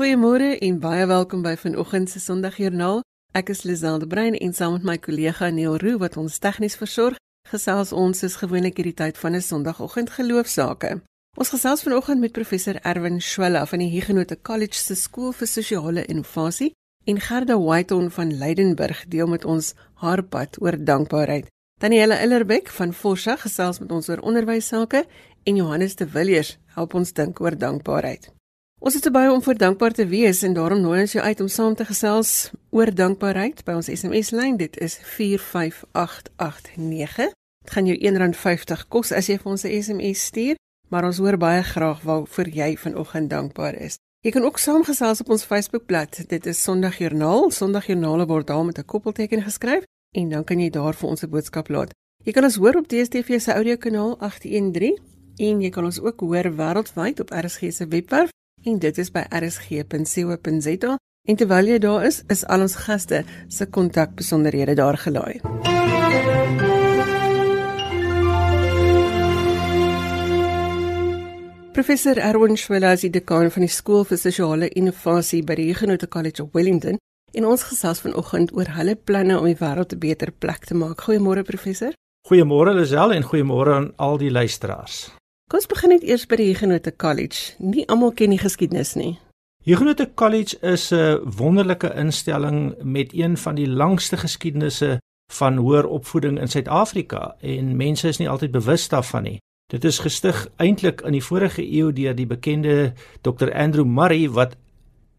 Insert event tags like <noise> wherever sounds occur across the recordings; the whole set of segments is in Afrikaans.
Goeiemôre en baie welkom by vanoggend se Sondagjoernaal. Ek is Liselde Brein en saam met my kollega Neil Roo wat ons tegnies versorg, gesels ons soos gewoonlik hierdie tyd van 'n Sondagoggend geloofsaake. Ons gesels vanoggend met professor Erwin Schwella van die Huguenot College se skool vir sosiale innovasie en Gerda Whiteon van Leidenburg deel met ons haar pad oor dankbaarheid. Danielle Illerbeck van Forsa gesels met ons oor onderwys sake en Johannes de Villiers help ons dink oor dankbaarheid. Ons is te baie om vir dankbaar te wees en daarom nooi ons jou uit om saam te gesels oor dankbaarheid by ons SMS lyn. Dit is 45889. Dit gaan jou R1.50 kos as jy vir ons 'n SMS stuur, maar ons hoor baie graag waarvoor jy vanoggend dankbaar is. Jy kan ook saamgesels op ons Facebookblad. Dit is Sondagjoernaal. Sondagjoernaal word daar met 'n koppelteken geskryf en dan kan jy daar vir ons 'n boodskap laat. Jy kan ons hoor op DStv se audiokanaal 813 en jy kan ons ook hoor wêreldwyd op RSG se webwerf en dit is by rsg.co.za en terwyl jy daar is, is al ons gaste se kontakbesonderhede daar gelaai. Professor Erwin Schwella is die dekaan van die skool vir sosiale innovasie by die Huguenot College of Wellington En ons gesels vanoggend oor hulle planne om die wêreld 'n beter plek te maak. Goeiemôre professor. Goeiemôre Lisel en goeiemôre aan al die luisteraars. Kom ons begin net eers by die Huguenot College. Nie almal ken die geskiedenis nie. Huguenot College is 'n wonderlike instelling met een van die langste geskiedenisse van hoër opvoeding in Suid-Afrika en mense is nie altyd bewus daarvan nie. Dit is gestig eintlik in die vorige eeu deur die bekende Dr Andrew Murray wat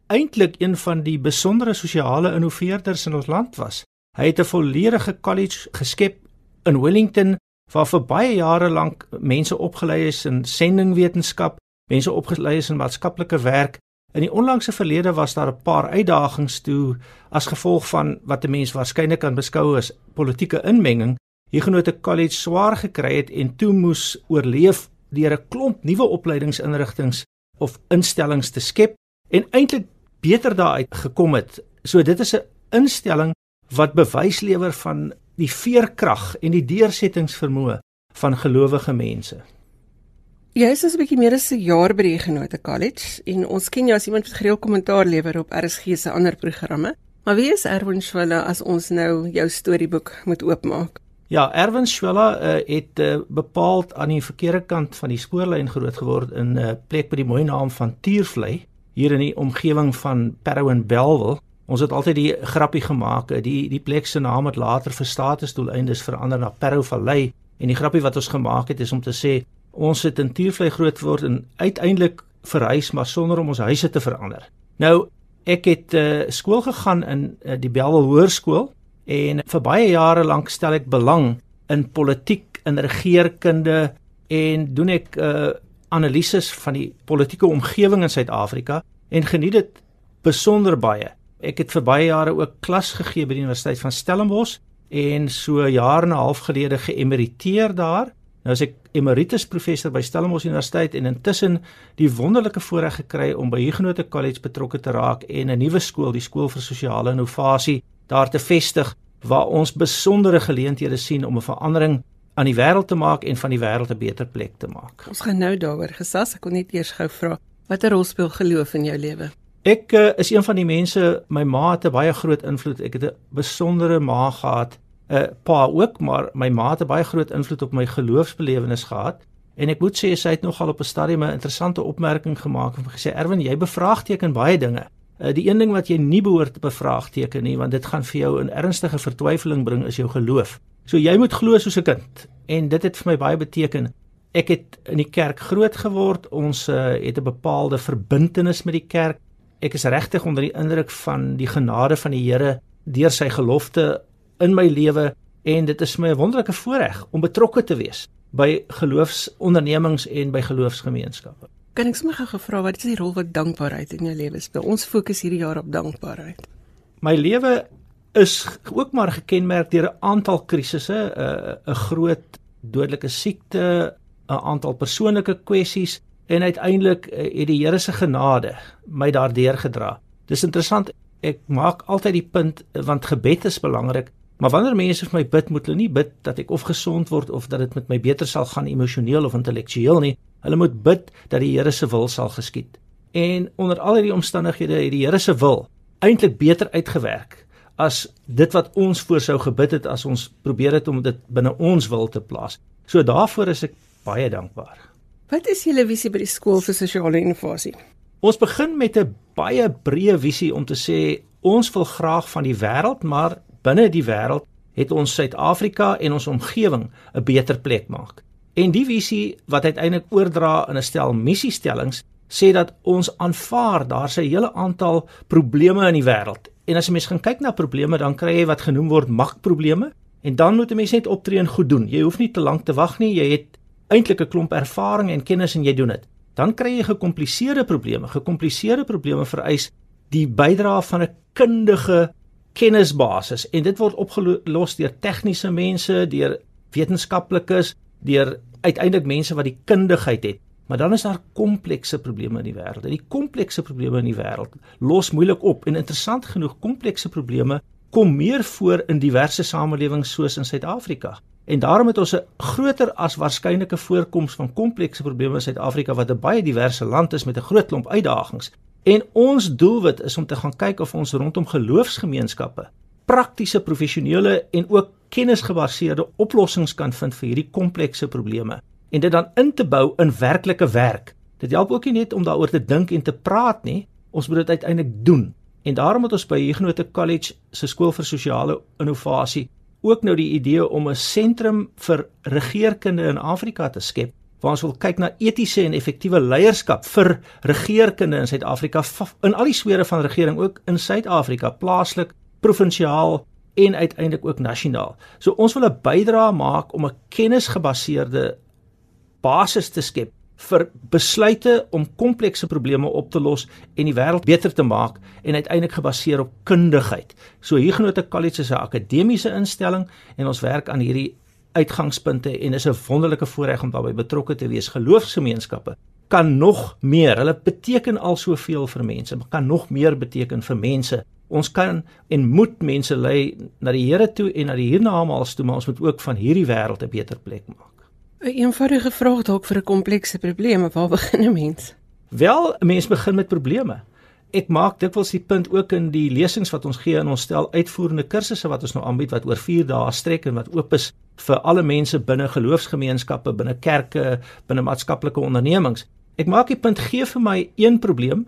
eintlik een van die besondere sosiale innoveerders in ons land was. Hy het 'n volledige college geskep in Wellington waar vir baie jare lank mense opgelei is in sendingwetenskap, mense opgelei is in maatskaplike werk. In die onlangse verlede was daar 'n paar uitdagings toe as gevolg van wat 'n mens waarskynlik kan beskou as politieke inmenging. Hiergenote college swaar gekry het en toe moes oorleef deur 'n klomp nuwe opleidingsinrigtinge of instellings te skep en eintlik beter daaruit gekom het. So dit is 'n instelling wat bewys lewer van die veerkrag en die deursettingsvermoë van gelowige mense. Jy is as 'n bietjie meer as 'n jaar by die Genote College en ons ken jou as iemand wat gereeld kommentaar lewer op RSG se ander programme. Maar wie is Erwin Schwella as ons nou jou storieboek moet oopmaak? Ja, Erwin Schwella uh, het uh, bepaald aan die verkeerde kant van die spoorlyn groot geword in 'n uh, plek met die mooi naam van Tuurvlei hier in die omgewing van Parow en Bellville. Ons het altyd die grappie gemaak, eh, die die plek se naam het later vir statusdoeleindes verander na Parow Valley en die grappie wat ons gemaak het is om te sê ons het in Tuurvlei groot geword en uiteindelik verhuis maar sonder om ons huise te verander. Nou ek het uh, skool gegaan in uh, die Bellville Hoërskool en vir baie jare lank stel ek belang in politiek, in regeringskunde en doen ek uh, analises van die politieke omgewing in Suid-Afrika en geniet dit besonder baie. Ek het vir baie jare ook klas gegee by die Universiteit van Stellenbosch en so jare en 'n half gelede geëmeriteer daar. Nou as ek emeritus professor by Stellenbosch Universiteit en intussen die wonderlike voorreg gekry om by Huguenot College betrokke te raak en 'n nuwe skool, die skool vir sosiale innovasie, daar te vestig waar ons besondere geleenthede sien om 'n verandering aan die wêreld te maak en van die wêreld 'n beter plek te maak. Ons gaan nou daaroor gesels. Ek wil net eers gou vra, watter rol speel geloof in jou lewe? Ek uh, is een van die mense, my ma het 'n baie groot invloed. Ek het 'n besondere ma gehad, 'n uh, pa ook, maar my ma het 'n baie groot invloed op my geloofsbelewenis gehad. En ek moet sê sy het nogal op 'n stadium 'n interessante opmerking gemaak en gesê Erwin, jy bevraagteken baie dinge. Uh, die een ding wat jy nie behoort te bevraagteken nie, want dit gaan vir jou 'n ernstige vertwyfeling bring is jou geloof. So jy moet glo soos 'n kind en dit het vir my baie beteken. Ek het in die kerk groot geword. Ons uh, het 'n bepaalde verbintenis met die kerk. Ek is regtig onder die indruk van die genade van die Here deur sy gelofte in my lewe en dit is my 'n wonderlike voorreg om betrokke te wees by geloofsondernemings en by geloofsgemeenskappe. Kan ek sommer gou gevra wat is die rol wat dankbaarheid in jou lewe speel? Ons fokus hierdie jaar op dankbaarheid. My lewe is ook maar gekenmerk deur 'n aantal krisisse, 'n 'n groot dodelike siekte, 'n aantal persoonlike kwessies en uiteindelik uh, het die Here se genade my daardeur gedra. Dis interessant, ek maak altyd die punt want gebed is belangrik, maar wanneer mense vir my bid, moet hulle nie bid dat ek of gesond word of dat dit met my beter sal gaan emosioneel of intellektueel nie. Hulle moet bid dat die Here se wil sal geskied. En onder al hierdie omstandighede het die Here se wil eintlik beter uitgewerk as dit wat ons voorsou gebid het as ons probeer het om dit binne ons wil te plaas. So daarvoor is ek baie dankbaar. Wat is julle visie by die skool vir sosiale innovasie? Ons begin met 'n baie breë visie om te sê ons wil graag van die wêreld, maar binne die wêreld het ons Suid-Afrika en ons omgewing 'n beter plek maak. En die visie wat uiteindelik oordra in 'n stel missiestellings sê dat ons aanvaar daar's 'n hele aantal probleme in die wêreld. En as jy mens gaan kyk na probleme, dan kry jy wat genoem word magprobleme en dan moet 'n mens net optree en goed doen. Jy hoef nie te lank te wag nie. Jy het eintlik 'n klomp ervaring en kennis en jy doen dit. Dan kry jy gekompliseerde probleme. Gekompliseerde probleme vereis die bydrae van 'n kundige kennisbasis en dit word opgelos deur tegniese mense, deur wetenskaplikes, deur uiteindelik mense wat die kundigheid het. Maar dan is daar komplekse probleme in die wêreld. En die komplekse probleme in die wêreld los moeilik op en interessant genoeg komplekse probleme kom meer voor in diverse samelewings soos in Suid-Afrika. En daarom het ons 'n groter as waarskynlike voorkoms van komplekse probleme in Suid-Afrika wat 'n baie diverse land is met 'n groot klomp uitdagings. En ons doelwit is om te gaan kyk of ons rondom geloofsgemeenskappe praktiese professionele en ook kennisgebaseerde oplossings kan vind vir hierdie komplekse probleme en dit dan in te bou in werklike werk. Dit help ook nie net om daaroor te dink en te praat nie, ons moet dit uiteindelik doen. En daarom het ons by Huguenot College se skool vir sosiale innovasie ook nou die idee om 'n sentrum vir regeringskunde in Afrika te skep waar ons wil kyk na etiese en effektiewe leierskap vir regeringskunde in Suid-Afrika in al die swere van regering ook in Suid-Afrika plaaslik, provinsiaal en uiteindelik ook nasionaal. So ons wil 'n bydrae maak om 'n kennisgebaseerde basis te skep vir besluite om komplekse probleme op te los en die wêreld beter te maak en uiteindelik gebaseer op kundigheid. So Huguenot College is 'n akademiese instelling en ons werk aan hierdie uitgangspunte en is 'n wonderlike voorreg om daarbey betrokke te wees. Geloofsgemeenskappe kan nog meer. Hulle beteken al soveel vir mense, maar kan nog meer beteken vir mense. Ons kan en moet mense lei na die Here toe en na die hiernamaals toe, maar ons moet ook van hierdie wêreld 'n beter plek maak. 'n Eenvoudige vraag dalk vir 'n komplekse probleem, waar <laughs> begin 'n mens? Wel, 'n mens begin met probleme ek maak dikwels die punt ook in die lesings wat ons gee en ons stel uitvoerende kursusse wat ons nou aanbied wat oor 4 dae strek en wat oop is vir alle mense binne geloofsgemeenskappe, binne kerke, binne maatskaplike ondernemings. Ek maak die punt gee vir my een probleem,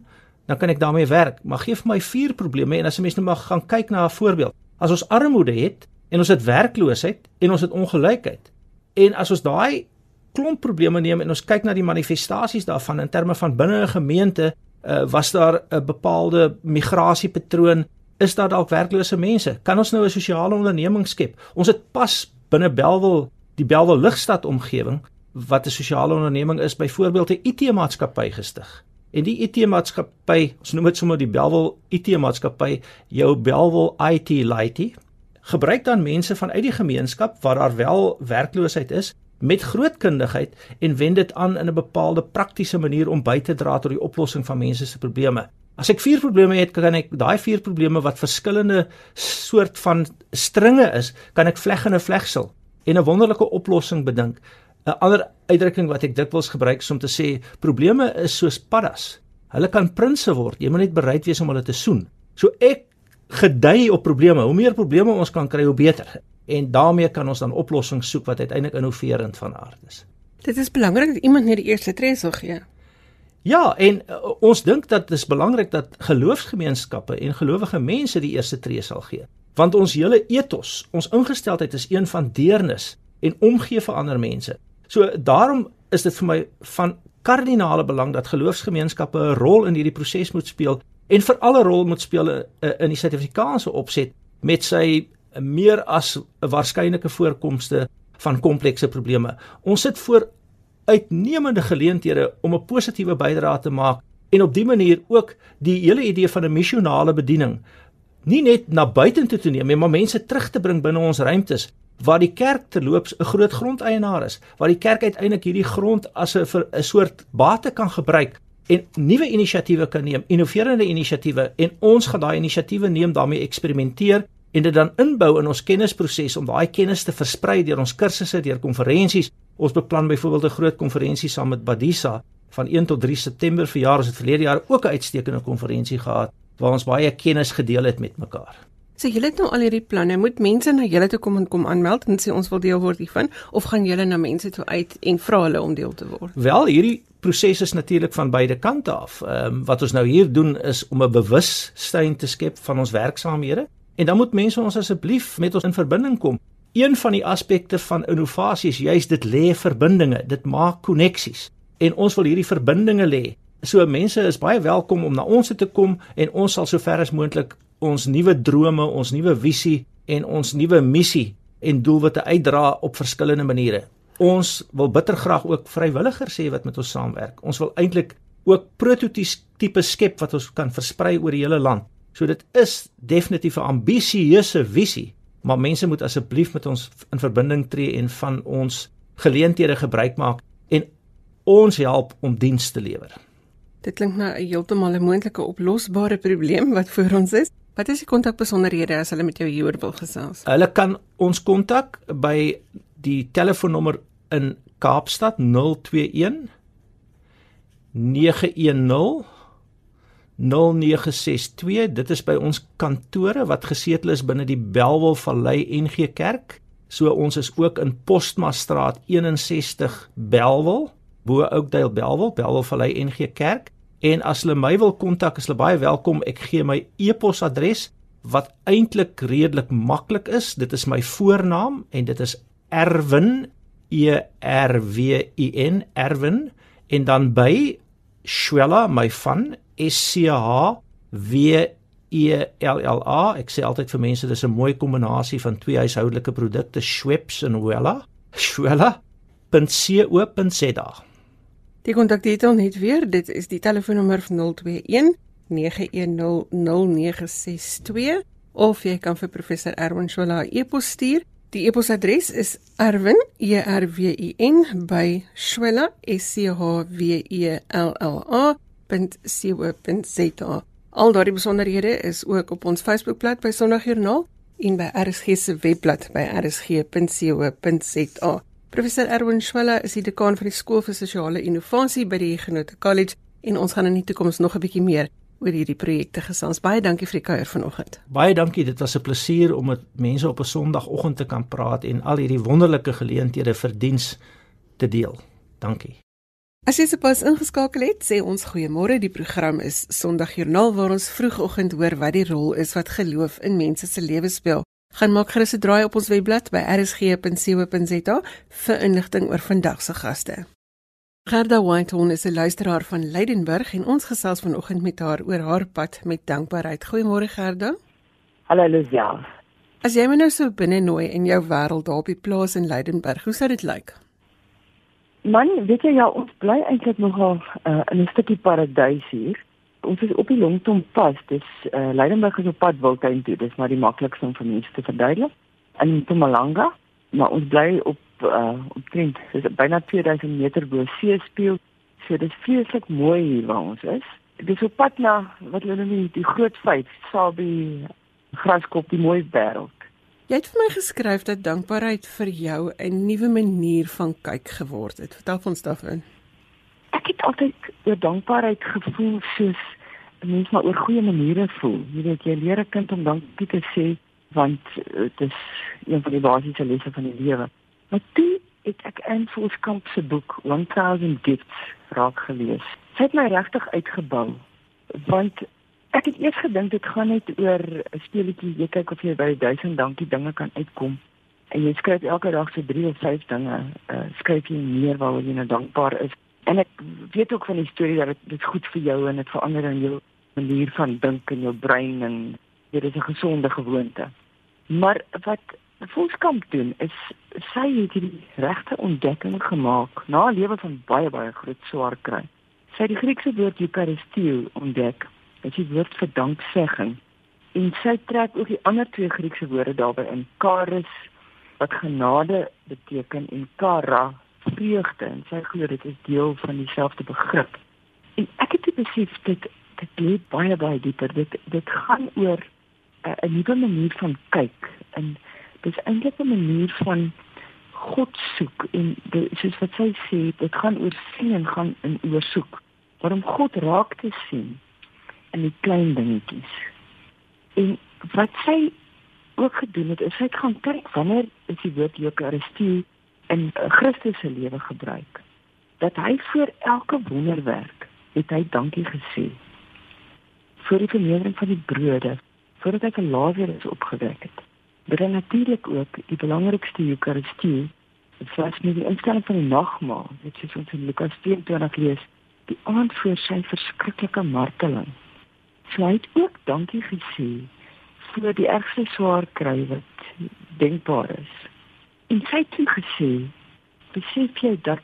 dan kan ek daarmee werk, maar gee vir my vier probleme en as 'n mens nou maar gaan kyk na 'n voorbeeld. As ons armoede het en ons het werkloosheid en ons het ongelykheid en as ons daai klomp probleme neem en ons kyk na die manifestasies daarvan in terme van binne 'n gemeente uh, was daar 'n bepaalde migrasiepatroon? Is daar dalk werklose mense? Kan ons nou 'n sosiale onderneming skep? Ons het pas binne Belwel, die Belwel Ligstad omgewing wat 'n sosiale onderneming is, byvoorbeeld 'n IT-maatskappy gestig. En die IT-maatskappy, ons noem dit sommer die Belwel IT-maatskappy, jou Belwel IT Lighty, gebruik dan mense vanuit die gemeenskap waar daar wel werkloosheid is met groot kundigheid en wend dit aan in 'n bepaalde praktiese manier om by te dra tot die oplossing van mense se probleme. As ek vier probleme het, kan ek daai vier probleme wat verskillende soort van stringe is, kan ek vleg in 'n vlegsel en 'n wonderlike oplossing bedink. 'n Ander uitdrukking wat ek dikwels gebruik is om te sê probleme is soos paddas. Hulle kan prinses word, jy moet net bereid wees om hulle te soen. So ek gedei op probleme. Hoe meer probleme ons kan kry, hoe beter en daarmee kan ons dan oplossings soek wat uiteindelik innoverend van aard is. Dit is belangrik dat iemand net die eerste tree sal gee. Ja, en uh, ons dink dat dit is belangrik dat geloofsgemeenskappe en gelowige mense die eerste tree sal gee. Want ons hele ethos, ons ingesteldheid is een van deernis en omgee vir ander mense. So daarom is dit vir my van kardinale belang dat geloofsgemeenskappe 'n rol in hierdie proses moet speel en vir alle rol moet speel uh, in die Suid-Afrikaanse opset met sy meer as 'n waarskynlike voorkomste van komplekse probleme. Ons sit voor uitnemende geleenthede om 'n positiewe bydrae te maak en op dië manier ook die hele idee van 'n missionale bediening nie net na buitentoe te neem, maar mense terug te bring binne ons ruimtes waar die kerk terloops 'n groot grondeienaar is, waar die kerk uiteindelik hierdie grond as 'n 'n soort bate kan gebruik en nuwe inisiatiewe kan neem, innoverende inisiatiewe en ons gaan daai inisiatiewe neem, daarmee eksperimenteer en dit dan inbou in ons kennisproses om daai kennis te versprei deur ons kursusse, deur konferensies. Ons beplan byvoorbeeld 'n groot konferensie saam met Badisa van 1 tot 3 September verjaar ons het verlede jaar ook 'n uitstekende konferensie gehad waar ons baie kennis gedeel het met mekaar. So julle het nou al hierdie planne. Moet mense na julle toe kom en kom aanmeld en sê ons wil deel word hiervan of gaan julle na mense toe uit en vra hulle om deel te word? Wel, hierdie proses is natuurlik van beide kante af. Ehm um, wat ons nou hier doen is om 'n bewustheid te skep van ons werksaamhede en dan moet mense ons asseblief met ons in verbinding kom. Een van die aspekte van innovasie is juist dit lê verbindinge, dit maak koneksies en ons wil hierdie verbindinge lê. So mense is baie welkom om na ons te kom en ons sal sover as moontlik ons nuwe drome, ons nuwe visie en ons nuwe missie en doelwitte uitdra op verskillende maniere. Ons wil bitter graag ook vrywilligers hê wat met ons saamwerk. Ons wil eintlik ook prototipe skep wat ons kan versprei oor die hele land. So dit is definitief 'n ambisieuse visie, maar mense moet asseblief met ons in verbinding tree en van ons geleenthede gebruik maak en ons help om diens te lewer. Dit klink na 'n heeltemal 'n moontlike oplosbare probleem wat voor ons is. Wat is die kontakbesonderhede as hulle met jou hieroor wil gesels? Hulle kan ons kontak by die telefoonnommer in Kaapstad 021 910 0962 dit is by ons kantore wat gesetel is binne die Belwel Vallei NG Kerk. So ons is ook in Postmastraat 61 Belwel bo Oakdale Belwel Belwel Vallei NG Kerk En as hulle my wil kontak, is hulle baie welkom. Ek gee my e-posadres wat eintlik redelik maklik is. Dit is my voornaam en dit is Erwin E R W I N Erwin en dan by Shwella my van S C H W E L L A. Ek sê altyd vir mense dis 'n mooi kombinasie van twee huishoudelike produkte, Schweppes en Wella. <laughs> Shwella.co.za. Die kontakdetail net weer, dit is die telefoonnommer 021 9100962 of jy kan vir professor Erwin Shola e-pos stuur. Die e-posadres is erwin e r w i n by shola s c h w e l l a.co.za. Al daardie besonderhede is ook op ons Facebookblad by Sondagjoernaal en by RSG se webblad by rsg.co.za. Professor Erwin Schwella is die dekaan van die Skool vir Sosiale Innovasie by die Huguenot College en ons gaan in die toekoms nog 'n bietjie meer oor hierdie projekte gesels. Baie dankie vir die kuier vanoggend. Baie dankie. Dit was 'n plesier om met mense op 'n Sondagoggend te kan praat en al hierdie wonderlike geleenthede vir diens te deel. Dankie. As jy sopas ingeskakel het, sê ons goeiemôre. Die program is Sondagjoernaal waar ons vroegoggend hoor wat die rol is wat geloof in mense se lewens speel. Gaan maak gerus 'n draai op ons webblad by rsg.co.za vir inligting oor vandag se gaste. Gerda Whitehorn is 'n luisteraar van Leidenburg en ons gesels vanoggend met haar oor haar pad met dankbaarheid. Goeiemôre Gerda. Hallo Lucia. As jy my nou sou binne nooi in jou wêreld daar op die plaas in Leidenburg, hoe sou dit lyk? Man, weet jy ja, ons bly eintlik nogal uh, in 'n stukkie paradys hier ons is op die Longton pas. Dis uh, Leidenburg is op pad Wildtuin toe. Dis maar die maklikste om vir mense te verduidelik. In Mpumalanga, maar ons bly op uh, op trend. Dis byna 2000 meter bo see speel. So dis vreeslik mooi hier waar ons is. Dis op pad na wat hulle noem die groot vyf, Sabi graskop die mooi wêreld. Jy het vir my geskryf dat dankbaarheid vir jou 'n nuwe manier van kyk geword het. Vertel ons het altyd oor dankbaarheid gevoel soos 'n mens maar oor goeie maniere voel. Jy weet jy leer 'n kind om dankie te sê want dit is een van die basiese lesse van die lewe. Maar toe het ek in Volkskamp se boek 1000 Gifts raak gelees. Dit het my regtig uitgebou want ek het eers gedink dit gaan net oor 'n speletjie jy kyk of jy by 1000 dankie dinge kan uitkom en jy skryf elke dag so 3 of 5 dinge uh, skryf jy neer waaroor jy nou dankbaar is En ek weet ook van die storie dat dit goed vir jou en dit verander in jou manier van dink en jou brein en dit is 'n gesonde gewoonte. Maar wat Volkskamp doen is sy het die regte ontdekking gemaak na 'n lewe van baie baie groot swaar kry. Sy het die Griekse woord eucharistie ontdek. Dit is woord vir danksegging. En sy trek ook die ander twee Griekse woorde daarbey in, charis wat genade beteken en chara vreugde en sy glo dit is deel van dieselfde begrip. En ek het besef dit dit lê baie baie dieper. Dit dit gaan oor 'n uh, nuwe manier van kyk en dis eintlik 'n manier van God soek en de, soos wat sy sê, dit gaan oor sien en gaan in oorsoek. Waarom God raak te sien in die klein dingetjies. En wat sy ook gedoen het, is sy het gaan kyk wanneer is die woord Eucharistie in Christus se lewe gebruik. Dat hy vir elke wonderwerk het hy dankie gesê. Vir die vermeerdering van die brode, voordat hy vir Lazarus opgewek het. Maar natuurlik ook die belangrikste Eucharistie, was met die instelling van die nagmaal, dit is ons in Lukas 24 lees, die aand voor sy verskriklike marteling. Sy het ook dankie gesê vir die ergste swaar kry wat denkbaar is. En sy het toe gesê, besef jy dat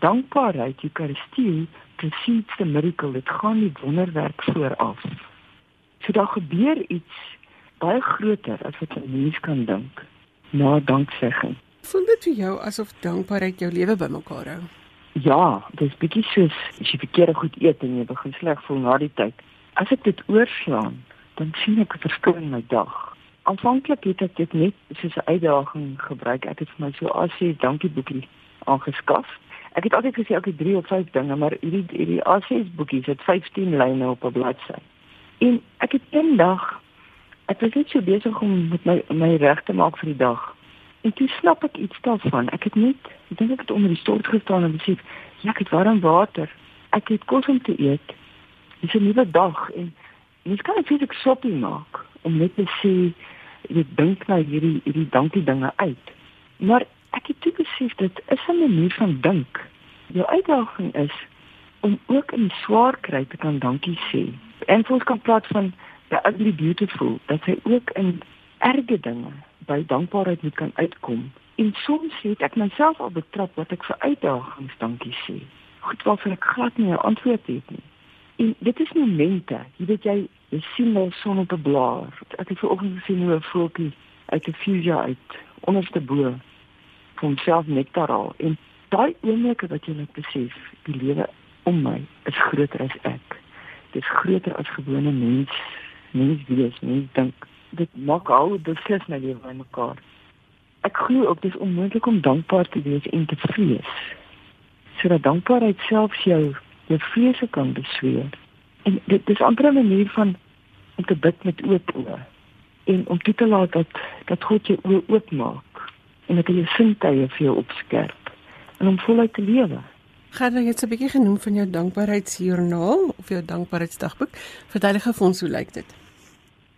dankbaarheid Eucharistie presies die miracle, dit gaan die wonderwerk vooraf. So daar gebeur iets baie groter as wat 'n mens kan dink na danksegging. Voel dit vir jou asof dankbaarheid jou lewe bymekaar hou? Ja, dis bietjie soos as jy verkeerde goed eet en jy begin sleg voel na die tyd. As ek dit oorslaan, dan sien ek 'n verskil in my dag. Aanvanklik het ek dit net soos 'n uitdaging gebruik. Ek het vir my so A6 dankie boekie aangeskaf. Ek het altyd gesê ek het 3 of 5 dinge, maar hierdie hierdie A6 boekies het 15 lyne op 'n bladsy. En ek het eendag ek was net so besig om met my my reg te maak vir die dag. En toe snap ek iets daarvan. Ek het net, ek dink ek het onder die stort gestaan en besef, ja, ek het warm water. Ek het kos om te eet. Dis 'n nuwe dag en mens kan net fisiek shopping maak om net te sê jy dink nou hierdie hierdie dankie dinge uit. Maar ek het toe besef dit is 'n manier van dink. Jou uitdaging is om ook in swaar kry te kan dankie sê. En ons kan praat van the ugly beautiful dat jy ook in erge dinge by dankbaarheid moet kan uitkom. En soms het ek myself al betrap wat ek vir uitdagings dankie sê. Goed waarvoor ek glad nie 'n antwoord het nie. En dit is momente, jy weet jy, jy sien nou son op 'n blaar. Ek het vanoggend gesien hoe 'n voeltjie uit 'n fusia uit onderste bo van self nektar al. En daai oomblikke wat jy net besef, die lewe om my is groter as ek. Dit is groter as gewone mens, mens wees, mens dink. Dit maak al die skes my lewe in mekaar. Ek glo ook dis onmoontlik om dankbaar te wees en te vrees. So dat dankbaarheid selfs jou jou vrese kan besweer. En dit is 'n ander manier van om te bid met oop oë en om toe te laat dat dat God jou oë oopmaak en dat hy jou sintuie vir jou opskerp en om voluit te lewe. Gaan jy net 'n bietjie genoem van jou dankbaarheidsjoernaal of jou dankbaarheidsdagboek? Vertel gou vir ons hoe lyk dit?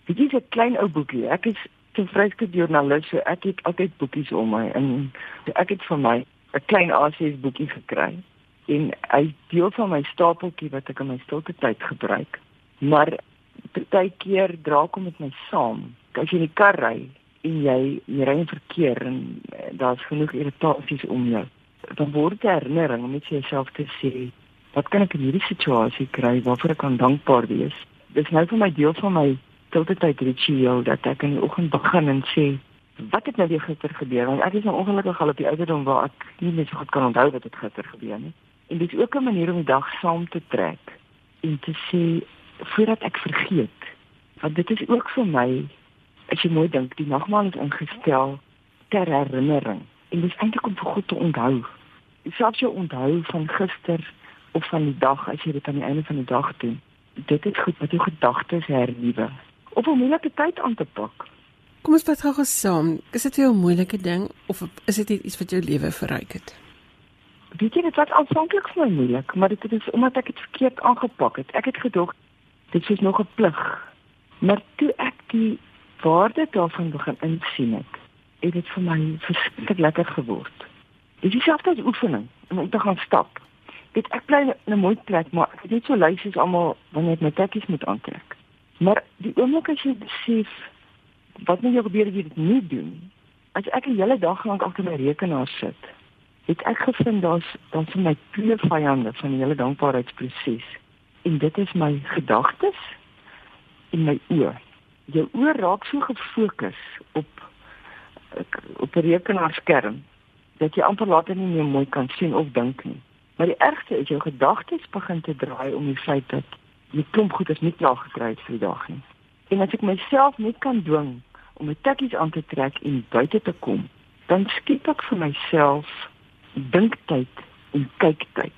Dit is 'n klein ou boekie. Ek is 'n vryskut joernalis, so ek het altyd boekies om my en ek het vir my 'n klein A6 boekie gekry en hy deel van my stapeltjie wat ek in my stilte tyd gebruik. Maar baie keer dra kom met my saam. As jy in die kar ry en jy jy ry in verkeer en eh, daar's genoeg irritasies om jou, dan word jy herinnering om net jouself te sê, wat kan ek in hierdie situasie kry waarvoor ek kan dankbaar wees? Dis nou vir my deel van my stilte tyd ritueel dat ek in die oggend begin en sê Wat het nou weer gister gebeur? Want ek is nou ongelukkig al op die ouderdom waar ek nie meer so goed kan onthou wat het gister gebeur nie. En dit is ook 'n manier om die dag saam te trek en te sê voordat ek vergeet. Want dit is ook vir my as jy mooi dink, die nagmaal is ingestel ter herinnering. En dit is eintlik om vir God te onthou. Selfs jou onthou van gister of van die dag as jy dit aan die einde van die dag doen. Dit is goed met jou gedagtes hernuwe. Of om 'n moeilike tyd aan te pak. Kom ons vat gou saam. Is dit 'n moeilike ding of is dit iets wat jou lewe verryk het? Weet jy dit was aanvanklik vir my moeilik, maar dit is omdat ek dit verkeerd aangepak het. Ek het gedog dit is nog 'n plig. Maar toe ek die waarde daarvan begin insien het, het dit vir my verskriklik lekker geword. Dit is selfs 'n oefening om te gaan stap. Dit ek bly in 'n mooi plek, maar ek het net so lysies almal wanneer ek my tekkies moet aantrek. Maar die oomblik as jy besef wat moet jy gebeur as jy dit nie doen? As ek 'n hele dag lank agter my rekenaar sit het ek gevind daar's dan vir my twee vyande van die hele dankbaarheidsproses. En dit is my gedagtes en my oë. Jou oë raak so gefokus op op 'n rekenaarskerm dat jy amper later nie meer mooi kan sien of dink nie. Maar die ergste is jou gedagtes begin te draai om die feit dat jy klomp goed is nie klaar gekry het vir die dag nie. En as ek myself net kan dwing om my tikkies aan te trek en buite te kom dan skiep ek vir myself dinktyd en kyktyd.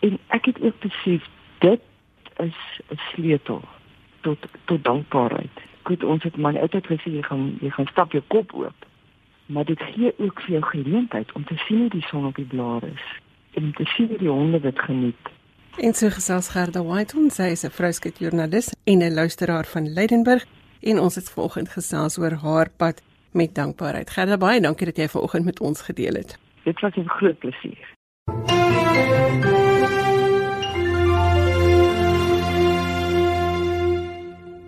En ek het ook besef dit is 'n sleutel tot tot dankbaarheid. Goed, ons het maar altyd gesê jy gaan jy gaan stap jou kop oop. Maar dit gee ook vir jou geleentheid om te sien hoe die son op die blare is en te sien hoe die honde dit geniet. En so gesels Gerda White, ons sy is 'n vrouskap joernalis en 'n luisteraar van Leidenburg en ons het vanoggend gesels oor haar pad met dankbaarheid. Gerda, baie dankie dat jy vanoggend met ons gedeel het. Dit was 'n groot plesier.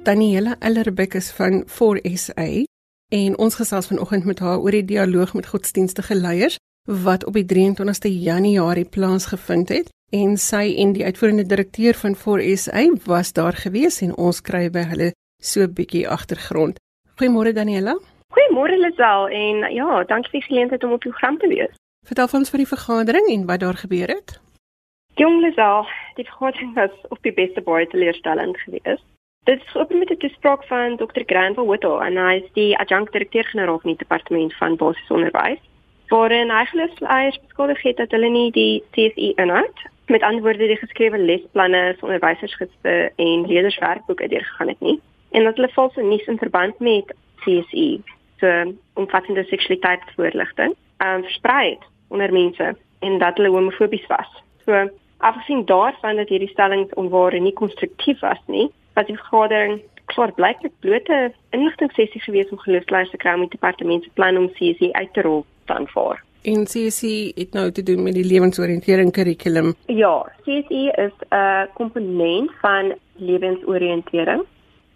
Daniela Ellerbeck is van 4SA en ons gesels vanoggend met haar oor die dialoog met godsdienstige leiers wat op die 23ste Januarie plaasgevind het en sy en die uitvoerende direkteur van 4SA was daar gewees en ons kry by hulle so 'n bietjie agtergrond. Goeiemôre Daniela. Goeiemôre Lisel en ja, dankie vir die geleentheid om op die program te wees. Vertel ons van die vergadering en wat daar gebeur het. Jong Lisel, die vergadering was op die beste baie teleurstellend geweest. Dit is geopen met 'n toespraak van Dr. Van Whittle en hy is die adjunkt-direkteur-generaal van die departement van basiese onderwys. Waarin hy geloofsleiers beskuldig het dat hulle nie die CSE inhoud, met ander woorde die geskrewe lesplanne, onderwysersgidse en leerderswerkboeke deurgegaan het nie en dat hulle valse nuus in verband met CSE so omvattende seksualiteitsvoorligting um, versprei het onder mense en dat hulle homofobies was. So afgesien daarvan dat hierdie stellings onwaar en nie konstruktief was nie, was die vergadering klaar blyklik blote inligtingsessie gewees om geloofsleiers te kry om die departement se plan om CSE uit te rol te aanvaar. En CSE het nou te doen met die lewensoriëntering kurrikulum. Ja, CSE is 'n komponent van lewensoriëntering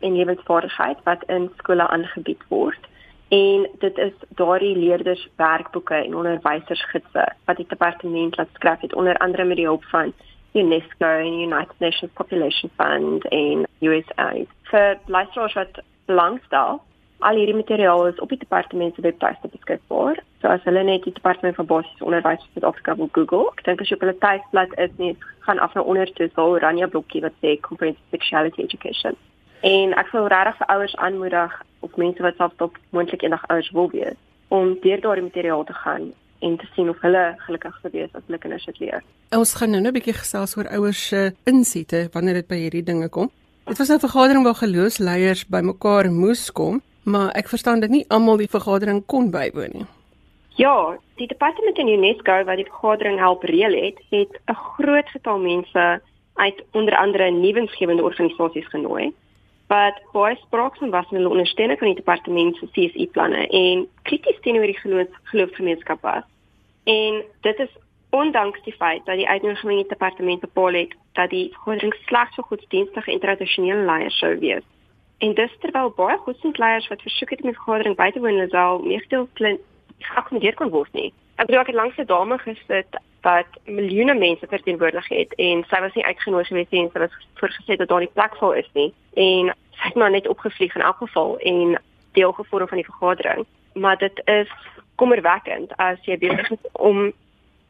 en lewensvaardigheid wat in skole aangebied word en dit is daardie leerders werkboeke en onderwysersgidse wat die departement laat skryf het onder andere met die hulp van UNESCO en United Nations Population Fund en USAID. Vir luisteraars wat belangstel, al hierdie materiaal is op die departement se webtuiste beskikbaar. So as hulle net die departement van basiese onderwys vir Suid-Afrika wil Google, ek dink as jy op hulle tuisblad is, net gaan af na onder toe sal oranje blokkie wat sê comprehensive sexuality education. En ek wil regtig vir ouers aanmoedig of mense wat self tot moontlik eendag ouers wil wees om deur daardie materiaal te gaan en te sien of hulle gelukkig sou wees as hulle kinders dit leer. Ons gaan nou 'n bietjie gesels oor ouers se insiete wanneer dit by hierdie dinge kom. Dit was 'n vergadering waar geloofsleiers bymekaar moes kom, maar ek verstaan dit nie almal die vergadering kon bywoon nie. Ja, die departement in UNESCO wat die vergadering help reël het, het 'n groot getal mense uit onder andere nuwensgewende organisasies genooi wat baie spraaksaam was in hulle ondersteuning van die departement se CSE planne en krities teenoor die geloof, geloofsgemeenskap was. En dit is ondanks die feit dat die uitnodiging van die departement bepaal het dat die vergadering slegs vir godsdienstige en tradisionele leiers sou wees. En dis terwyl baie godsdienstleiers wat versoek het om die vergadering by te woon, sou meegedeel geakkommodeer kon word nie. Ek bedoel ek het langs 'n dame gesit wat miljoene mense verteenwoordig het en sy was nie uitgenooi gewees nie en sy was voorgesê dat daar nie plek vir is nie. En sy het maar net opgevlieg in elk geval en deel gevorm van die vergadering. Maar dit is kommerwekkend as jy besig is om 'n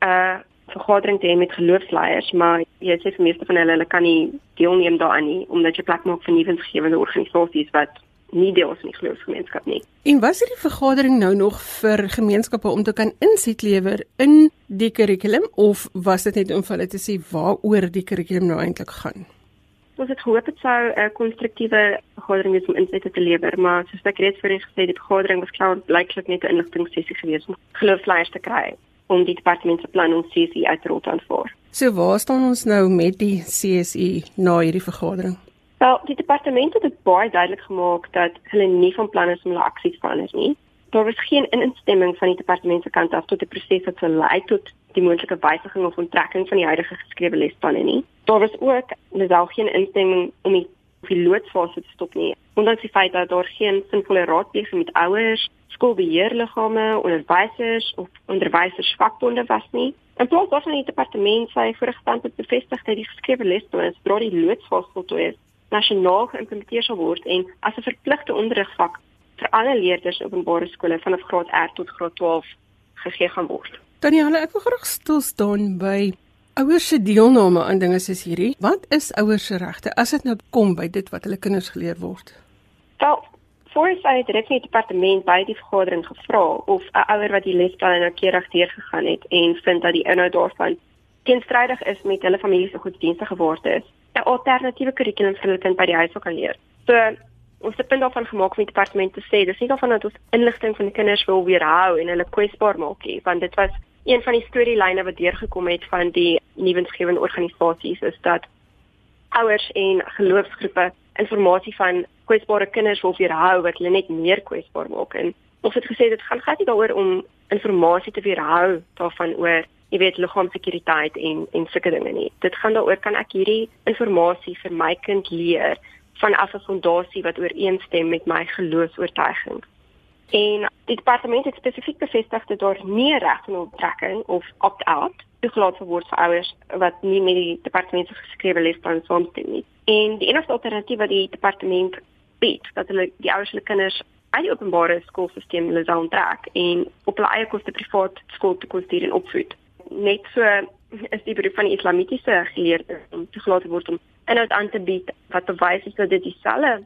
uh, vergadering te hê met geloofsleiers maar jy sê vir meeste van hulle hulle kan nie deelneem daaraan nie omdat jy plek maak vir nuwensgewende organisasies wat nie deel is van die geloofsgemeenskap nie. En was hierdie vergadering nou nog vir gemeenskappe om te kan insig lewer in die kurrikulum of was dit net om vir hulle te sê waaroor die kurrikulum nou eintlik gaan? Ons het gehoop dit sou 'n konstruktiewe vergadering wees om insig te lewer, maar soos ek reeds voorheen gesê het, die vergadering was klaar blyklik net 'n inligtingsessie geweest om geloofsleiers te kry om die departement se plan om CSE uit te rol te aanvaar. So waar staan ons nou met die CSE na hierdie vergadering? Wel, die departement het baie duidelik gemaak dat hulle nie van plan is om hulle aksies verander nie. Daar was geen instemming van die departement se kant af tot die proses wat sou lei tot die moontlike wysiging of onttrekking van die huidige geskrewe lesplanne nie. Daar was ook alsou geen instemming om die pilootfase te stop nie. Ondanks die feit dat daar geen sinvolle raadpleging met ouers, skoolbeheerliggame, onderwysers of onderwysersvakbonde was nie. In plaas daarvan het die departement sy vorige standpunt bevestig dat die geskrewe lesplanne deur die loodsfase voltooi is nasionaal geïmplementeer sal word en as 'n verpligte onderrigvak vir alle leerders in openbare skole vanaf graad R tot graad 12 gegee gaan word. Danielle, ek wil graag stil staan by ouers se deelname aan dinge soos hierdie. Wat is ouers se regte as dit nou kom by dit wat hulle kinders geleer word? Wel, Voors uit het die departement by die vergadering gevra of 'n ouer wat die lesplan noukeurig deurgegaan het en vind dat die inhoud daarvan teenstrydig is met hulle familie se godsdienstige waardes, 'n alternatiewe kurrikulum vir hulle kind by die huis kan leer. So ons het punt daarvan gemaak met die departement te sê dis nie daarvan dat ons inligting van die kinders wil weerhou en hulle kwesbaar maak nie, want dit was een van die storielyne wat deurgekom het van die nuwensgewende organisasies is dat ouers en geloofsgroepe inligting van kwesbare kinders wil weerhou wat hulle net meer kwesbaar maak en ons het gesê dit gaan glad nie daaroor om inligting te weerhou daarvan oor jy weet liggaamsekuriteit en en sulke dinge nie dit gaan daaroor kan ek hierdie inligting vir my kind leer van 'n fondasie wat ooreenstem met my geloofs-oortuigings En die departement het spesifiek bevestig dat daar nie reg van onttrekking of opt-out toegelaat word vir ouers wat nie met die departement se geskrewe lesplan saamstem nie. En die enigste alternatief wat die departement bied, dat hulle die ouers hulle kinders uit die openbare skoolstelsel sou onttrek en op hulle eie koste privaat skool te kon stuur en opvoed. Net so is die beroep van die islamitiese geleerdes om toegelaat word om inhoud aan te bied wat bewys is dat dit dieselfde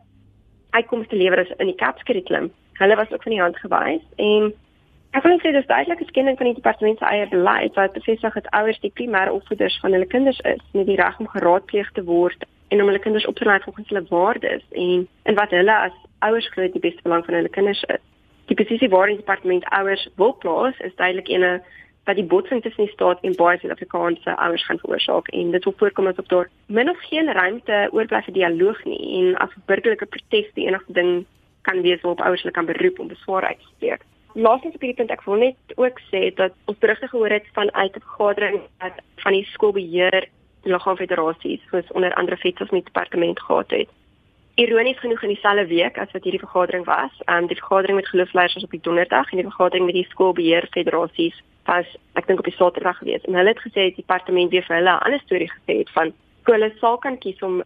uitkomste lewer as in die kapskurrikulum hulle was ook van die hand gewys en ek wil sê dis duidelik 'n skending van die departement se eie beleid wat bevestig dat ouers die primêre opvoeders van hulle kinders is met die reg om geraadpleeg te word en om hulle kinders op te lei volgens hulle waardes en en wat hulle as ouers glo die beste belang van hulle kinders is. Die posisie waarin die departement ouers wil plaas is duidelik ene wat die botsing tussen die staat en baie Suid-Afrikaanse ouers gaan veroorsaak en dit wil voorkom asof daar min of geen ruimte oorbly vir dialoog nie en as burgerlike protes die enigste ding kan wees waarop ouers hulle kan beroep om beswaar uit te spreek. Laastens op hierdie punt ek wil net ook sê dat ons berigte gehoor het van uit 'n vergadering wat van die skoolbeheer die liggaamfederasies soos onder andere FETSAS met departement gehad het. Ironies genoeg in dieselfde week as wat hierdie vergadering was, um, die vergadering met geloofsleiers was op die donderdag en die vergadering met die skoolbeheer federasies was ek dink op die saterdag gewees. En hulle het gesê die departement weer vir hulle 'n ander storie gesê het van skole sal kan kies om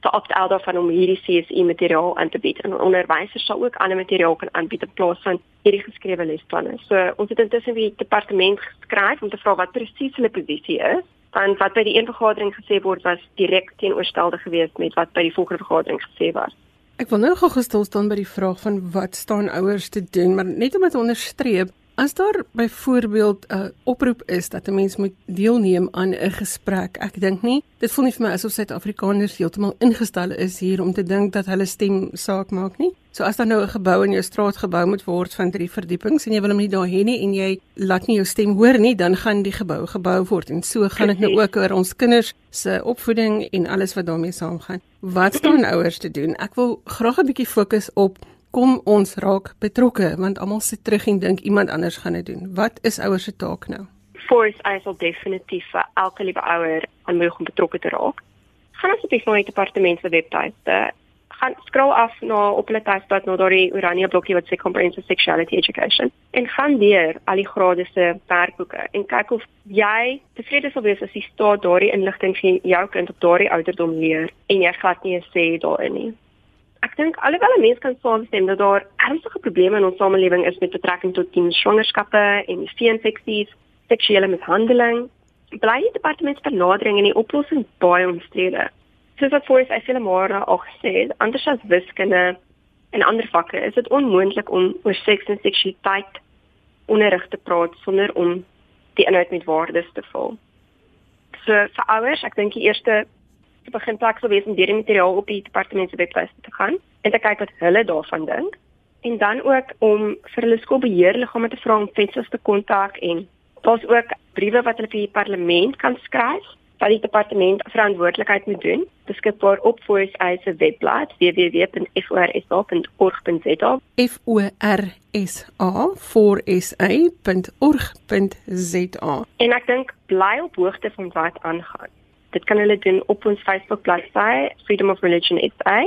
te opt-out daarvan om hierdie CSE materiaal aan te bied. En onderwysers sal ook ander materiaal kan aanbied in plaas van hierdie geskrewe lesplanne. So ons het intussen by die departement geskryf om te vra wat presies hulle posisie is want wat by die een vergadering gesê word was direk teenoorstelde geweest met wat by die volgende vergadering gesê was. Ek wil nou gou gestel staan by die vraag van wat staan ouers te doen, maar net om dit te onderstreep, As daar byvoorbeeld 'n oproep is dat 'n mens moet deelneem aan 'n gesprek, ek dink nie, dit voel nie vir my asof Suid-Afrikaners heeltemal ingestel is hier om te dink dat hulle stem saak maak nie. So as daar nou 'n gebou in jou straat gebou moet word van 3 verdiepings en jy wil hom nie daar hê nie en jy laat nie jou stem hoor nie, dan gaan die gebou gebou word en so gaan dit nou ook oor ons kinders se opvoeding en alles wat daarmee saamgaan. Wat staan ouers te doen? Ek wil graag 'n bietjie fokus op kom ons raak betrokke want almal sit terug en dink iemand anders gaan dit doen. Wat is ouers se taak nou? Force I sal definitief vir elke liewe ouer aanmoedig om betrokke te raak. Gaan ons op die Fonds Departement se webtuiste gaan scroll af na op hulle tuisblad na daardie oranje blokkie wat sê comprehensive sexuality education en gaan deur al die grade se werkboeke en kyk of jy tevrede sal wees as jy staat daardie inligting vir jou kind op daardie ouderdom leer en jy glad nie sê daarin nie ek dink alhoewel 'n mens kan saamstem dat daar ernstige probleme in ons samelewing is met betrekking tot teen swangerskappe en infeksies, seksuele mishandeling, bly die departement se benadering en die oplossing baie omstrede. Soos wat voor is Eselemara al gesê, anders as wiskunde en ander vakke, is dit onmoontlik om oor seks en seksualiteit onderrig te praat sonder om die inhoud met waardes te vul. So vir ouers, ek dink die eerste te begin plek sou wees om deur die materiaal op die departement se webwerf te gaan en te kyk wat hulle daarvan dink. En dan ook om vir hulle skoolbeheerliggame te vra om FETSAS te kontak en daar's ook briewe wat hulle vir die parlement kan skryf wat die departement verantwoordelikheid moet doen beskikbaar op Voice Eyes se webblad www.forsa.org.za f o r s a for sa.org.za en ek dink bly op hoogte van wat aangaan Dit kan hulle doen op ons Facebook bladsy Freedom of Religion SA.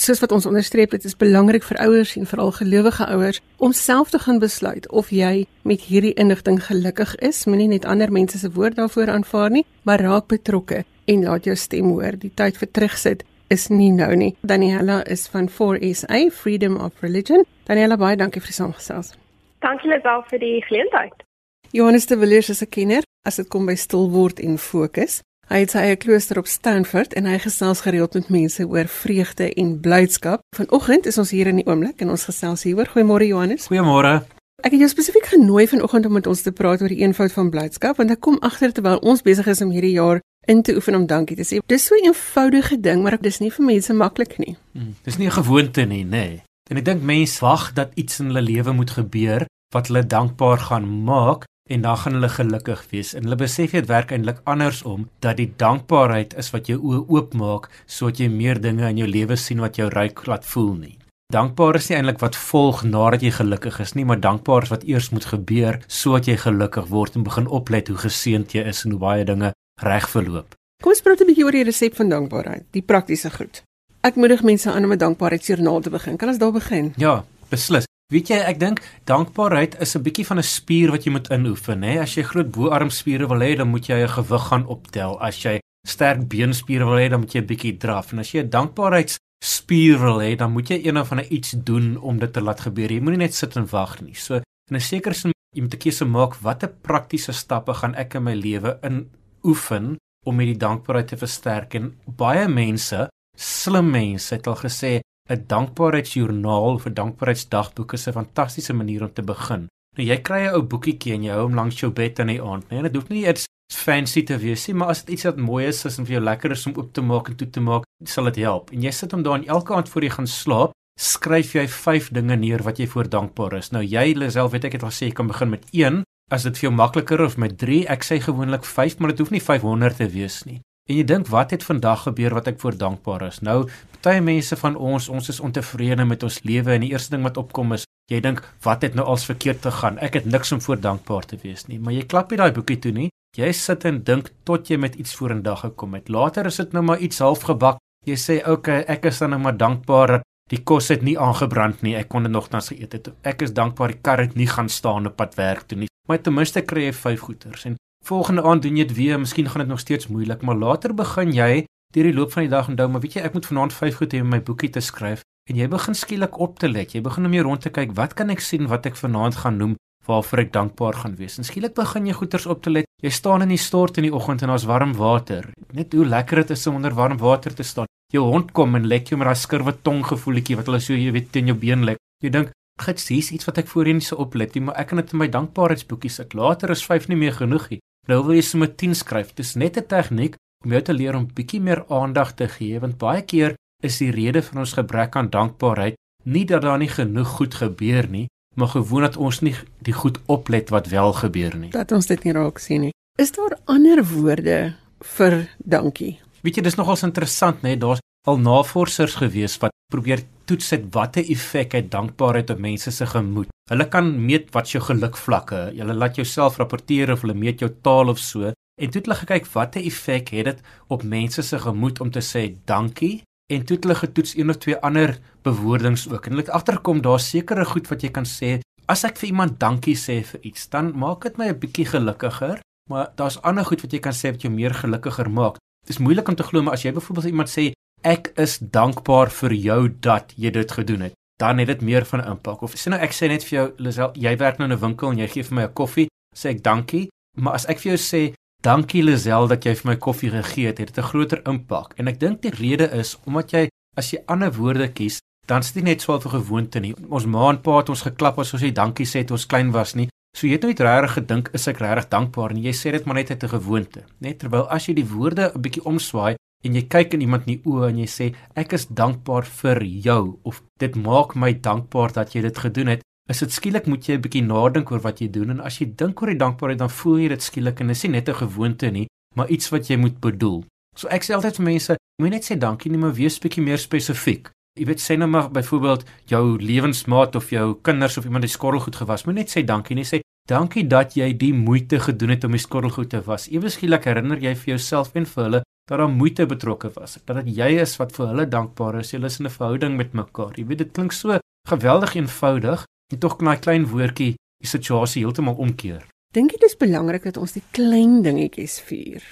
Soos wat ons onderstreep, dit is belangrik vir ouers en veral gelowige ouers om self te gaan besluit of jy met hierdie inligting gelukkig is. Moenie net ander mense se woord daarvoor aanvaar nie, maar raak betrokke en laat jou stem hoor. Die tyd vir terugsit is nie nou nie. Daniela is van 4SA Freedom of Religion. Daniela, baie dankie vir die saamgesels. Dankie Lisel vir die geleentheid. Johannes de Villiers is 'n kenner as dit kom by stil word en fokus. Hy het sy eie klooster op Stanford en hy gesels gereeld met mense oor vreugde en blydskap. Vanoggend is ons hier in die oomblik en ons gesels hieroor. Goeiemôre Johannes. Goeiemôre. Ek het jou spesifiek genooi vanoggend om met ons te praat oor die eenvoud van blydskap want ek kom agter terwyl ons besig is om hierdie jaar in te oefen om dankie te sê. Dis so 'n eenvoudige ding, maar dis nie vir mense maklik nie. Hmm, dis nie 'n gewoonte nie, nê. Nee. En ek dink mense wag dat iets in hulle lewe moet gebeur wat hulle dankbaar gaan maak en dan gaan hulle gelukkig wees. En hulle besef dit werk eintlik andersom dat die dankbaarheid is wat jou oë oopmaak sodat jy meer dinge in jou lewe sien wat jou ryk laat voel nie. Dankbaar is nie eintlik wat volg nadat jy gelukkig is nie, maar dankbaar is wat eers moet gebeur sodat jy gelukkig word en begin oplet hoe geseënd jy is en hoe baie dinge reg verloop. Kom ons praat 'n bietjie oor die resep van dankbaarheid, die praktiese goed. Ek moedig mense aan om 'n dankbaarheidsjoernaal te begin. Kan ons daar begin? Ja, beslis. Weet jy, ek dink dankbaarheid is 'n bietjie van 'n spier wat jy moet inoefen, hè. As jy groot boarmspiere wil hê, dan moet jy 'n gewig gaan optel. As jy sterk beenspiere wil hê, dan moet jy 'n bietjie draf. En as jy 'n dankbaarheidsspier wil hê, dan moet jy een of ander iets doen om dit te laat gebeur. Jy moenie net sit en wag nie. So, in 'n sekere sin jy moet 'n keuse maak watter praktiese stappe gaan ek in my lewe in oefen om hierdie dankbaarheid te versterk en baie mense, slim mense het al gesê 'n dankbaarheidsjoernaal of 'n dankbaarheidsdagboek is 'n fantastiese manier om te begin. Nou jy kry 'n ou boekietjie en jy hou hom langs jou bed in die aand, nee, dit hoef nie iets fancy te wees nie, maar as dit iets wat mooi is, is en vir jou lekker is om oop te maak en toe te maak, sal dit help. En jy sit hom daar en elke aand voor jy gaan slaap, skryf jy 5 dinge neer wat jy voor dankbaar is. Nou jy self weet ek het al gesê jy kan begin met 1 as dit vir jou makliker of met 3, ek sê gewoonlik 5, maar dit hoef nie 500 te wees nie. En jy dink wat het vandag gebeur wat ek voor dankbaar is? Nou, baie mense van ons, ons is ontevrede met ons lewe en die eerste ding wat opkom is, jy dink wat het nou als verkeerd te gaan? Ek het niks om voor dankbaar te wees nie, maar jy klap nie daai boekie toe nie. Jy sit en dink tot jy met iets vorendag gekom het. Later is dit nou maar iets half gebak. Jy sê, "Oké, okay, ek is dan nou maar dankbaar dat die kos het nie aangebrand nie. Ek kon dit nogtans geëet het. Ek is dankbaar die kar het nie gaan staan op pad werk toe nie." Maar ten minste kry jy vyf goeders en volgende aand doen jy dit weer, miskien gaan dit nog steeds moeilik, maar later begin jy deur die loop van die dag onthou, maar weet jy, ek moet vanaand vyf goed hê om my boekie te skryf en jy begin skielik op te let. Jy begin om jou rond te kyk, wat kan ek sien wat ek vanaand gaan noem waarvoor ek dankbaar gaan wees. En skielik begin jy goeders op te let. Jy staan in die stort in die oggend en daar's warm water. Net hoe lekker dit is om onder warm water te staan. Jou hond kom en lek jou met daai skurwe tong gevoeltjie wat hulle so jy weet teen jou been lek. Jy dink, "Gits, hier's iets wat ek voorheen nie so oplet maar ek kan dit in my dankbaarheidsboekie sit. Later is 5 nie meer genoeg nie." Nou wil jy sommer 10 skryf. Dis net 'n tegniek om jou te leer om bietjie meer aandag te gee want baie keer is die rede van ons gebrek aan dankbaarheid nie dat daar nie genoeg goed gebeur nie, maar gewoon dat ons nie die goed oplet wat wel gebeur nie. Dat ons dit nie raak sien nie. Is daar ander woorde vir dankie? Weet jy, dis nogals interessant, né? Daar's al navorsers gewees wat probeer toets het watter effek het dankbaarheid op mense se gemoed. Hulle kan meet wat jou gelukvlakke. Hulle laat jouself rapporteer of hulle meet jou taal of so en toe het hulle gekyk watter effek het dit op mense se gemoed om te sê dankie en toe het hulle getoets een of twee ander bewoordings ook en hulle het agterkom daar sekere goed wat jy kan sê as ek vir iemand dankie sê vir iets dan maak dit my 'n bietjie gelukkiger maar daar's ander goed wat jy kan sê wat jou meer gelukkiger maak. Dit is moeilik om te glo maar as jy byvoorbeeld iemand sê ek is dankbaar vir jou dat jy dit gedoen het dan het dit meer van 'n impak. Of sê nou ek sê net vir jou Lisel, jy werk nou in 'n winkel en jy gee vir my 'n koffie, sê ek dankie, maar as ek vir jou sê dankie Lisel dat jy vir my koffie gegee het, het dit 'n groter impak. En ek dink die rede is omdat jy as jy ander woorde kies, dan sit dit net so 'n gewoonte nie. Ons ma en pa het ons geklap as ons sê dankie sê toe ons klein was nie. So jy het nooit regtig gedink is ek regtig dankbaar nie. Jy sê dit maar net uit 'n gewoonte. Net terwyl as jy die woorde 'n bietjie omswaai, en jy kyk in iemand die oë en jy sê ek is dankbaar vir jou of dit maak my dankbaar dat jy dit gedoen het. Is dit skielik moet jy 'n bietjie nadink oor wat jy doen en as jy dink oor die dankbaarheid dan voel jy dit skielik en dit is nie net 'n gewoonte nie maar iets wat jy moet bedoel. So ek sê altyd vir mense moenie net sê dankie nie maar wees bietjie meer spesifiek. Jy weet sê nou maar byvoorbeeld jou lewensmaat of jou kinders of iemand die skottelgoed gewas moenie net sê dankie nie sê dankie dat jy die moeite gedoen het om die skottelgoed te was. Ewe skielik herinner jy vir jouself en vir hulle dat daar moeite betrokke was. Dat dit jy is wat vir hulle dankbaar is. Julle is in 'n verhouding met mekaar. Jy weet dit klink so geweldig eenvoudig en tog kan daai klein woordjie die situasie heeltemal omkeer. Dink jy dis belangrik dat ons die klein dingetjies vier?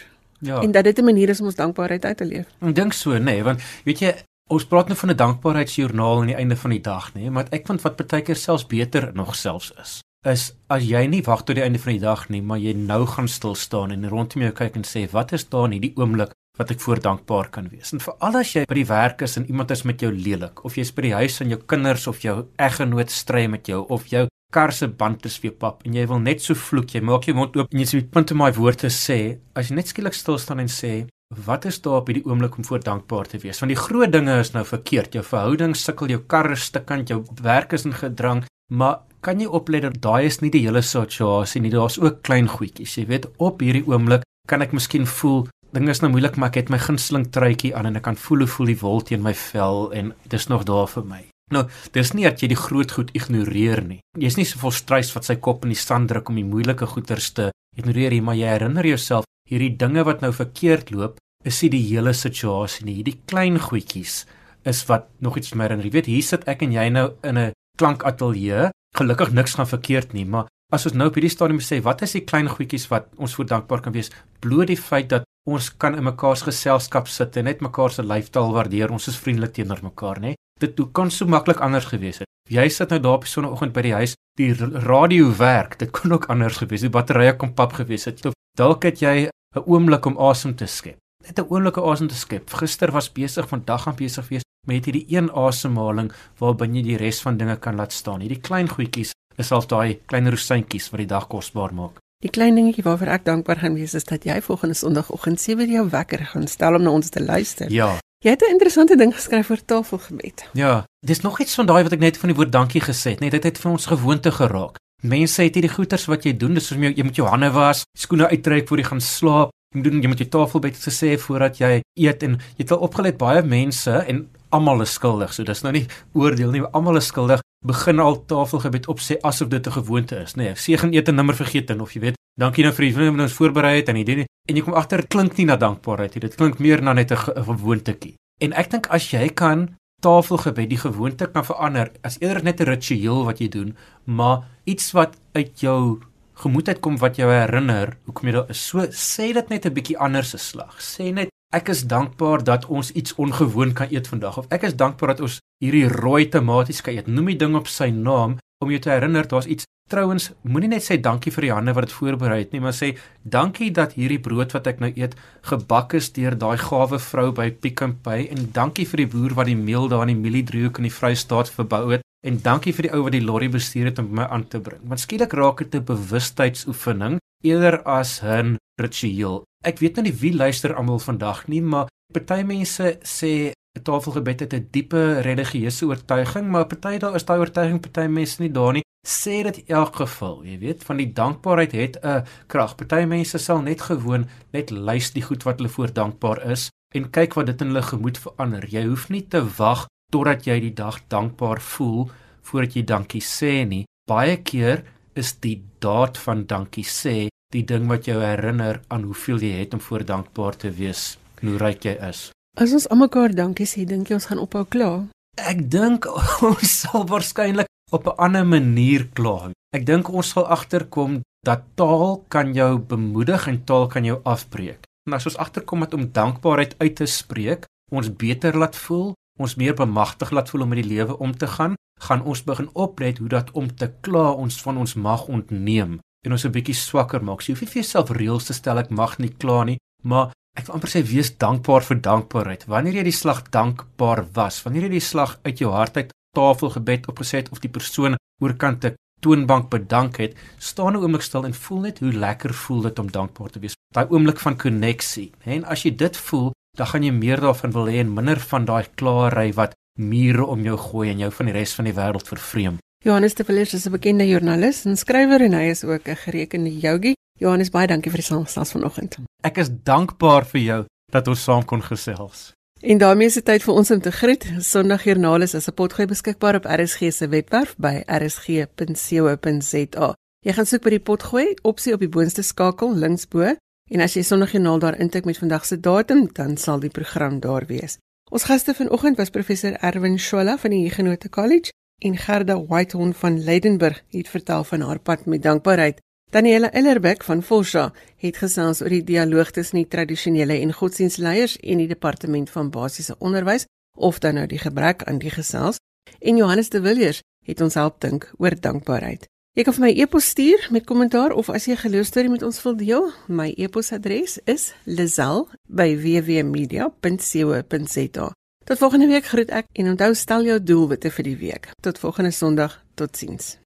Ja. En dat dit 'n manier is om ons dankbaarheid uit te leef. Ek dink so, nê, nee, want weet jy, ons praat nou van 'n dankbaarheidsjoernaal aan die einde van die dag, nê, nee, maar ek vind wat baie keer selfs beter nog selfs is is as jy nie wag tot die einde van die dag nie, maar jy nou gaan stil staan en rondom jou kyk en sê wat is daar in hierdie oomblik wat ek voor dankbaar kan wees. En veral as jy by die werk is en iemand is met jou lelik of jy's by die huis en jou kinders of jou eggenoot stry met jou of jou kar se band is weer pap en jy wil net so vloek, jy maak jou mond oop en jy sê punt in my woorde sê, as jy net skielik stil staan en sê Wat is daar op hierdie oomblik om voor dankbaar te wees? Want die groot dinge is nou verkeerd. Jou verhouding sukkel, jou kar is stukkend, jou werk is in gedrang, maar kan jy oplet dat daai is nie die hele situasie nie. Daar's ook klein goedjies. Jy weet, op hierdie oomblik kan ek miskien voel dinge is nou moeilik, maar ek het my gunsteling truitjie aan en ek kan voel hoe voel die wol teen my vel en dis nog daar vir my. Nou, dis nie dat jy die groot goed ignoreer nie. Jy's nie so vol stres wat sy kop in die sand druk om die moeilike goeters te ignoreer nie, maar jy herinner jouself hierdie dinge wat nou verkeerd loop, is nie die hele situasie nie. Hierdie klein goedjies is wat nog iets meer en jy weet, hier sit ek en jy nou in 'n klankateljee. Gelukkig niks gaan verkeerd nie, maar as ons nou op hierdie stadium sê, wat is die klein goedjies wat ons voor dankbaar kan wees? Bloot die feit dat ons kan in mekaar se geselskap sit en net mekaar se lyfstaal waardeer. Ons is vriendelik teenoor mekaar, né? Dit hoe kan so maklik anders gewees het. Jy sit nou daar op sonoggend by die huis, die radio werk. Dit kon ook anders gewees het. Die batterye kom pap gewees het. Dalk het jy 'n oomblik om asem te skep. Net 'n oomblik om asem te skep. Gister was besig, vandag gaan besig wees met hierdie een asemhaling waarbinne jy die res van dinge kan laat staan. Hierdie klein goedjies is al daai klein rosientjies wat die dag kosbaar maak. Die klein dingetjie waarvoor ek dankbaar gaan wees is dat jy volgende Sondagoggend 7:00 jou wekker gaan stel om na ons te luister. Ja. Jy het 'n interessante ding geskryf oor tafelgebed. Ja, dis nog iets van daai wat ek net van die woord dankie gesê het, net dit het van ons gewoonte geraak. Mense het hierdie goeters wat jy doen, dis soos jy, jy moet jou hande was, skoene uittrek voor jy gaan slaap, jy doen jy moet jou tafelbed gesê voordat jy eet en jy het al opgelet baie mense en almal is skuldig. So dis nou nie oordeel nie, almal is skuldig. Begin al tafelgebed opsê asof dit 'n gewoonte is, nê. Nee, seën eet en nimmer vergeet en of jy weet, dankie nou vir die vriende wat ons voorberei het en die ding en jy kom agter klink nie na dankbaarheid nie. Dit klink meer na net 'n gewoontetjie. En ek dink as jy kan tafelgebed die gewoonte kan verander as eerder net 'n ritueel wat jy doen, maar iets wat uit jou gemoed uitkom wat jou herinner hoekom jy daar is. So sê dit net 'n bietjie anders se slag. Sê net ek is dankbaar dat ons iets ongewoon kan eet vandag of ek is dankbaar dat ons hierdie rooi tomaties kan eet. Noem die ding op sy naam om jou te herinner daar's iets Trouwens, moenie net sê dankie vir die hande wat dit voorberei het nie, maar sê dankie dat hierdie brood wat ek nou eet gebak is deur daai gawe vrou by Pick n Pay en dankie vir die boer wat die meel daar in die mieliedriehoek in die Vrystaat verbou het en dankie vir die ou wat die lorry bestuur het om my aan te bring. Want skielik raak dit 'n bewustheidsoefening eerder as 'n ritueel. Ek weet nou nie wie luister almal vandag nie, maar party mense sê 'n tafelgebed het 'n diepe religieuse oortuiging, maar party daar is daai oortuiging party mense nie daar nie. Sê dit in elk geval, jy weet, van die dankbaarheid het 'n krag. Party mense sal net gewoon net luister die goed wat hulle voor dankbaar is en kyk wat dit in hulle gemoed verander. Jy hoef nie te wag totdat jy die dag dankbaar voel voordat jy dankie sê nie. Baie keer is die daad van dankie sê die ding wat jou herinner aan hoeveel jy het om voor dankbaar te wees, hoe ryk jy is. As ons almekaar dankie sê, dink jy ons gaan ophou kla? Ek dink <laughs> ons sal waarskynlik op 'n ander manier kla. Ek dink ons sal agterkom dat taal kan jou bemoedig en taal kan jou afbreek. En as ons agterkom dat om dankbaarheid uit te spreek, ons beter laat voel, ons meer bemagtig laat voel om met die lewe om te gaan, gaan ons begin oplet hoe dat om te kla ons van ons mag ontneem en ons 'n bietjie swakker maak. So jy hoef nie vir jouself reëls te stel ek mag nie kla nie, maar Ek wil amper sê wees dankbaar vir dankbaarheid. Wanneer jy die slag dankbaar was, wanneer jy die slag uit jou hart uit tafelgebed opgeset of die persoon oorkant 'n toonbank bedank het, staan 'n oomblik stil en voel net hoe lekker voel dit om dankbaar te wees. Daai oomblik van koneksie. En as jy dit voel, dan gaan jy meer daarvan wil hê en minder van daai klaarry wat mure om jou gooi en jou van die res van die wêreld vervreem. Johannes de Villiers is 'n bekende joernalis en skrywer en hy is ook 'n gerekende yogi. Johannes, baie dankie vir die saamgesels vanoggend. Ek is dankbaar vir jou dat ons saam kon gesels. En daarmee is dit tyd vir ons om te groet. Sondagjoernaal is as 'n potgooi beskikbaar op RSG se webwerf by rsg.co.za. Jy gaan soek by die potgooi opsie op die boonste skakel linksbo en as jy Sondagjoernaal daar intik met vandag se datum, dan sal die program daar wees. Ons gaste vanoggend was professor Erwin Scholla van die Huguenot College en Gerda Whitehorn van Leidenburg het vertel van haar pad met dankbaarheid. Daniela Ellerbeck van Forsa het gesels oor die dialoog tussen die tradisionele en godsdienstleiers en die departement van basiese onderwys of dan nou die gebrek aan die gesels en Johannes de Villiers het ons help dink oor dankbaarheid. Jy kan vir my e-pos stuur met kommentaar of as jy 'n geloostorie met ons wil deel. My e-posadres is lizel@wwmedia.co.za. Tot volgende week groet ek en onthou stel jou doelwitte vir die week. Tot volgende Sondag. Totsiens.